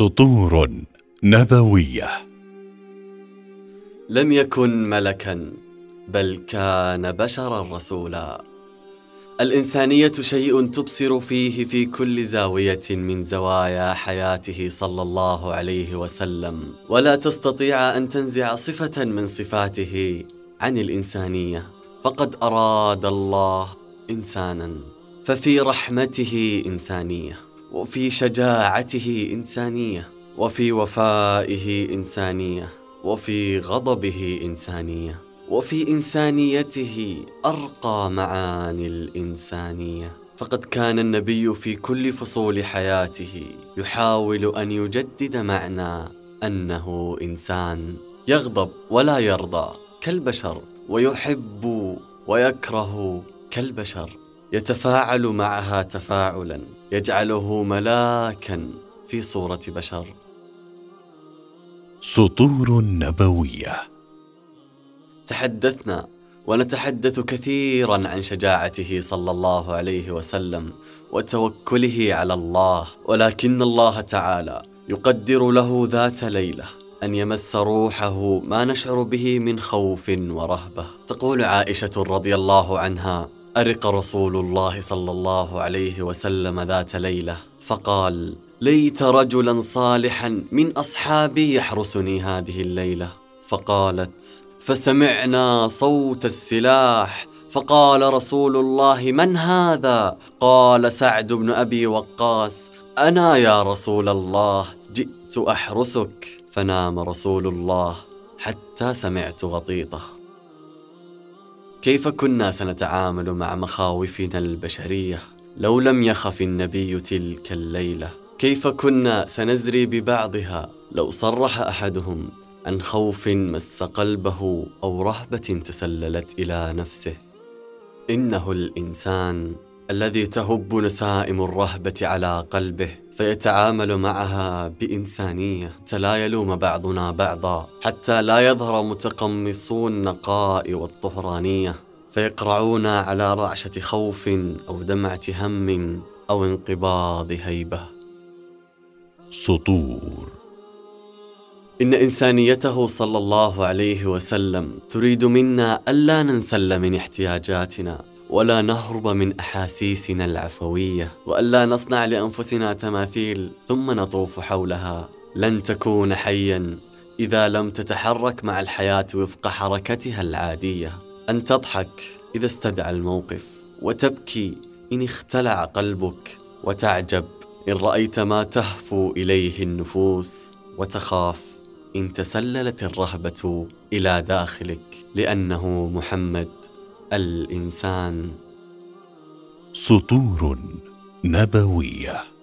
سطور نبوية. لم يكن ملكا بل كان بشرا رسولا. الإنسانية شيء تبصر فيه في كل زاوية من زوايا حياته صلى الله عليه وسلم. ولا تستطيع أن تنزع صفة من صفاته عن الإنسانية. فقد أراد الله انسانا ففي رحمته إنسانية. وفي شجاعته إنسانية وفي وفائه إنسانية وفي غضبه إنسانية وفي إنسانيته أرقى معاني الإنسانية. فقد كان النبي في كل فصول حياته يحاول أن يجدد معنى أنه إنسان يغضب ولا يرضى كالبشر ويحب ويكره كالبشر. يتفاعل معها تفاعلا يجعله ملاكا في صورة بشر. سطور نبوية. تحدثنا ونتحدث كثيرا عن شجاعته صلى الله عليه وسلم وتوكله على الله ولكن الله تعالى يقدر له ذات ليلة أن يمس روحه ما نشعر به من خوف ورهبة. تقول عائشة رضي الله عنها أرق رسول الله صلى الله عليه وسلم ذات ليلة فقال ليت رجلا صالحا من أصحابي يحرسني هذه الليلة. فقالت فسمعنا صوت السلاح. فقال رسول الله من هذا؟ قال سعد بن أبي وقاص أنا يا رسول الله جئت أحرسك. فنام رسول الله حتى سمعت غطيطة. كيف كنا سنتعامل مع مخاوفنا البشرية؟ لو لم يخف النبي تلك الليلة كيف كنا سنزري ببعضها؟ لو صرح أحدهم عن خوف مس قلبه أو رهبة تسللت إلى نفسه. إنه الإنسان الذي تهب نسائم الرهبة على قلبه فيتعامل معها بإنسانية. حتى لا يلوم بعضنا بعضا حتى لا يظهر متقمصو النقاء والطهرانية. فيقرعون على رعشة خوف أو دمعة هم أو انقباض هيبة. سطور. إن إنسانيته صلى الله عليه وسلم تريد منا ألا ننسل من احتياجاتنا. ولا نهرب من أحاسيسنا العفوية وألا نصنع لأنفسنا تماثيل ثم نطوف حولها. لن تكون حيا إذا لم تتحرك مع الحياة وفق حركتها العادية. أن تضحك إذا استدعى الموقف وتبكي إن اختلع قلبك وتعجب إن رأيت ما تهفو إليه النفوس وتخاف إن تسللت الرهبة إلى داخلك لأنه محمد. الإنسان. سطور نبوية.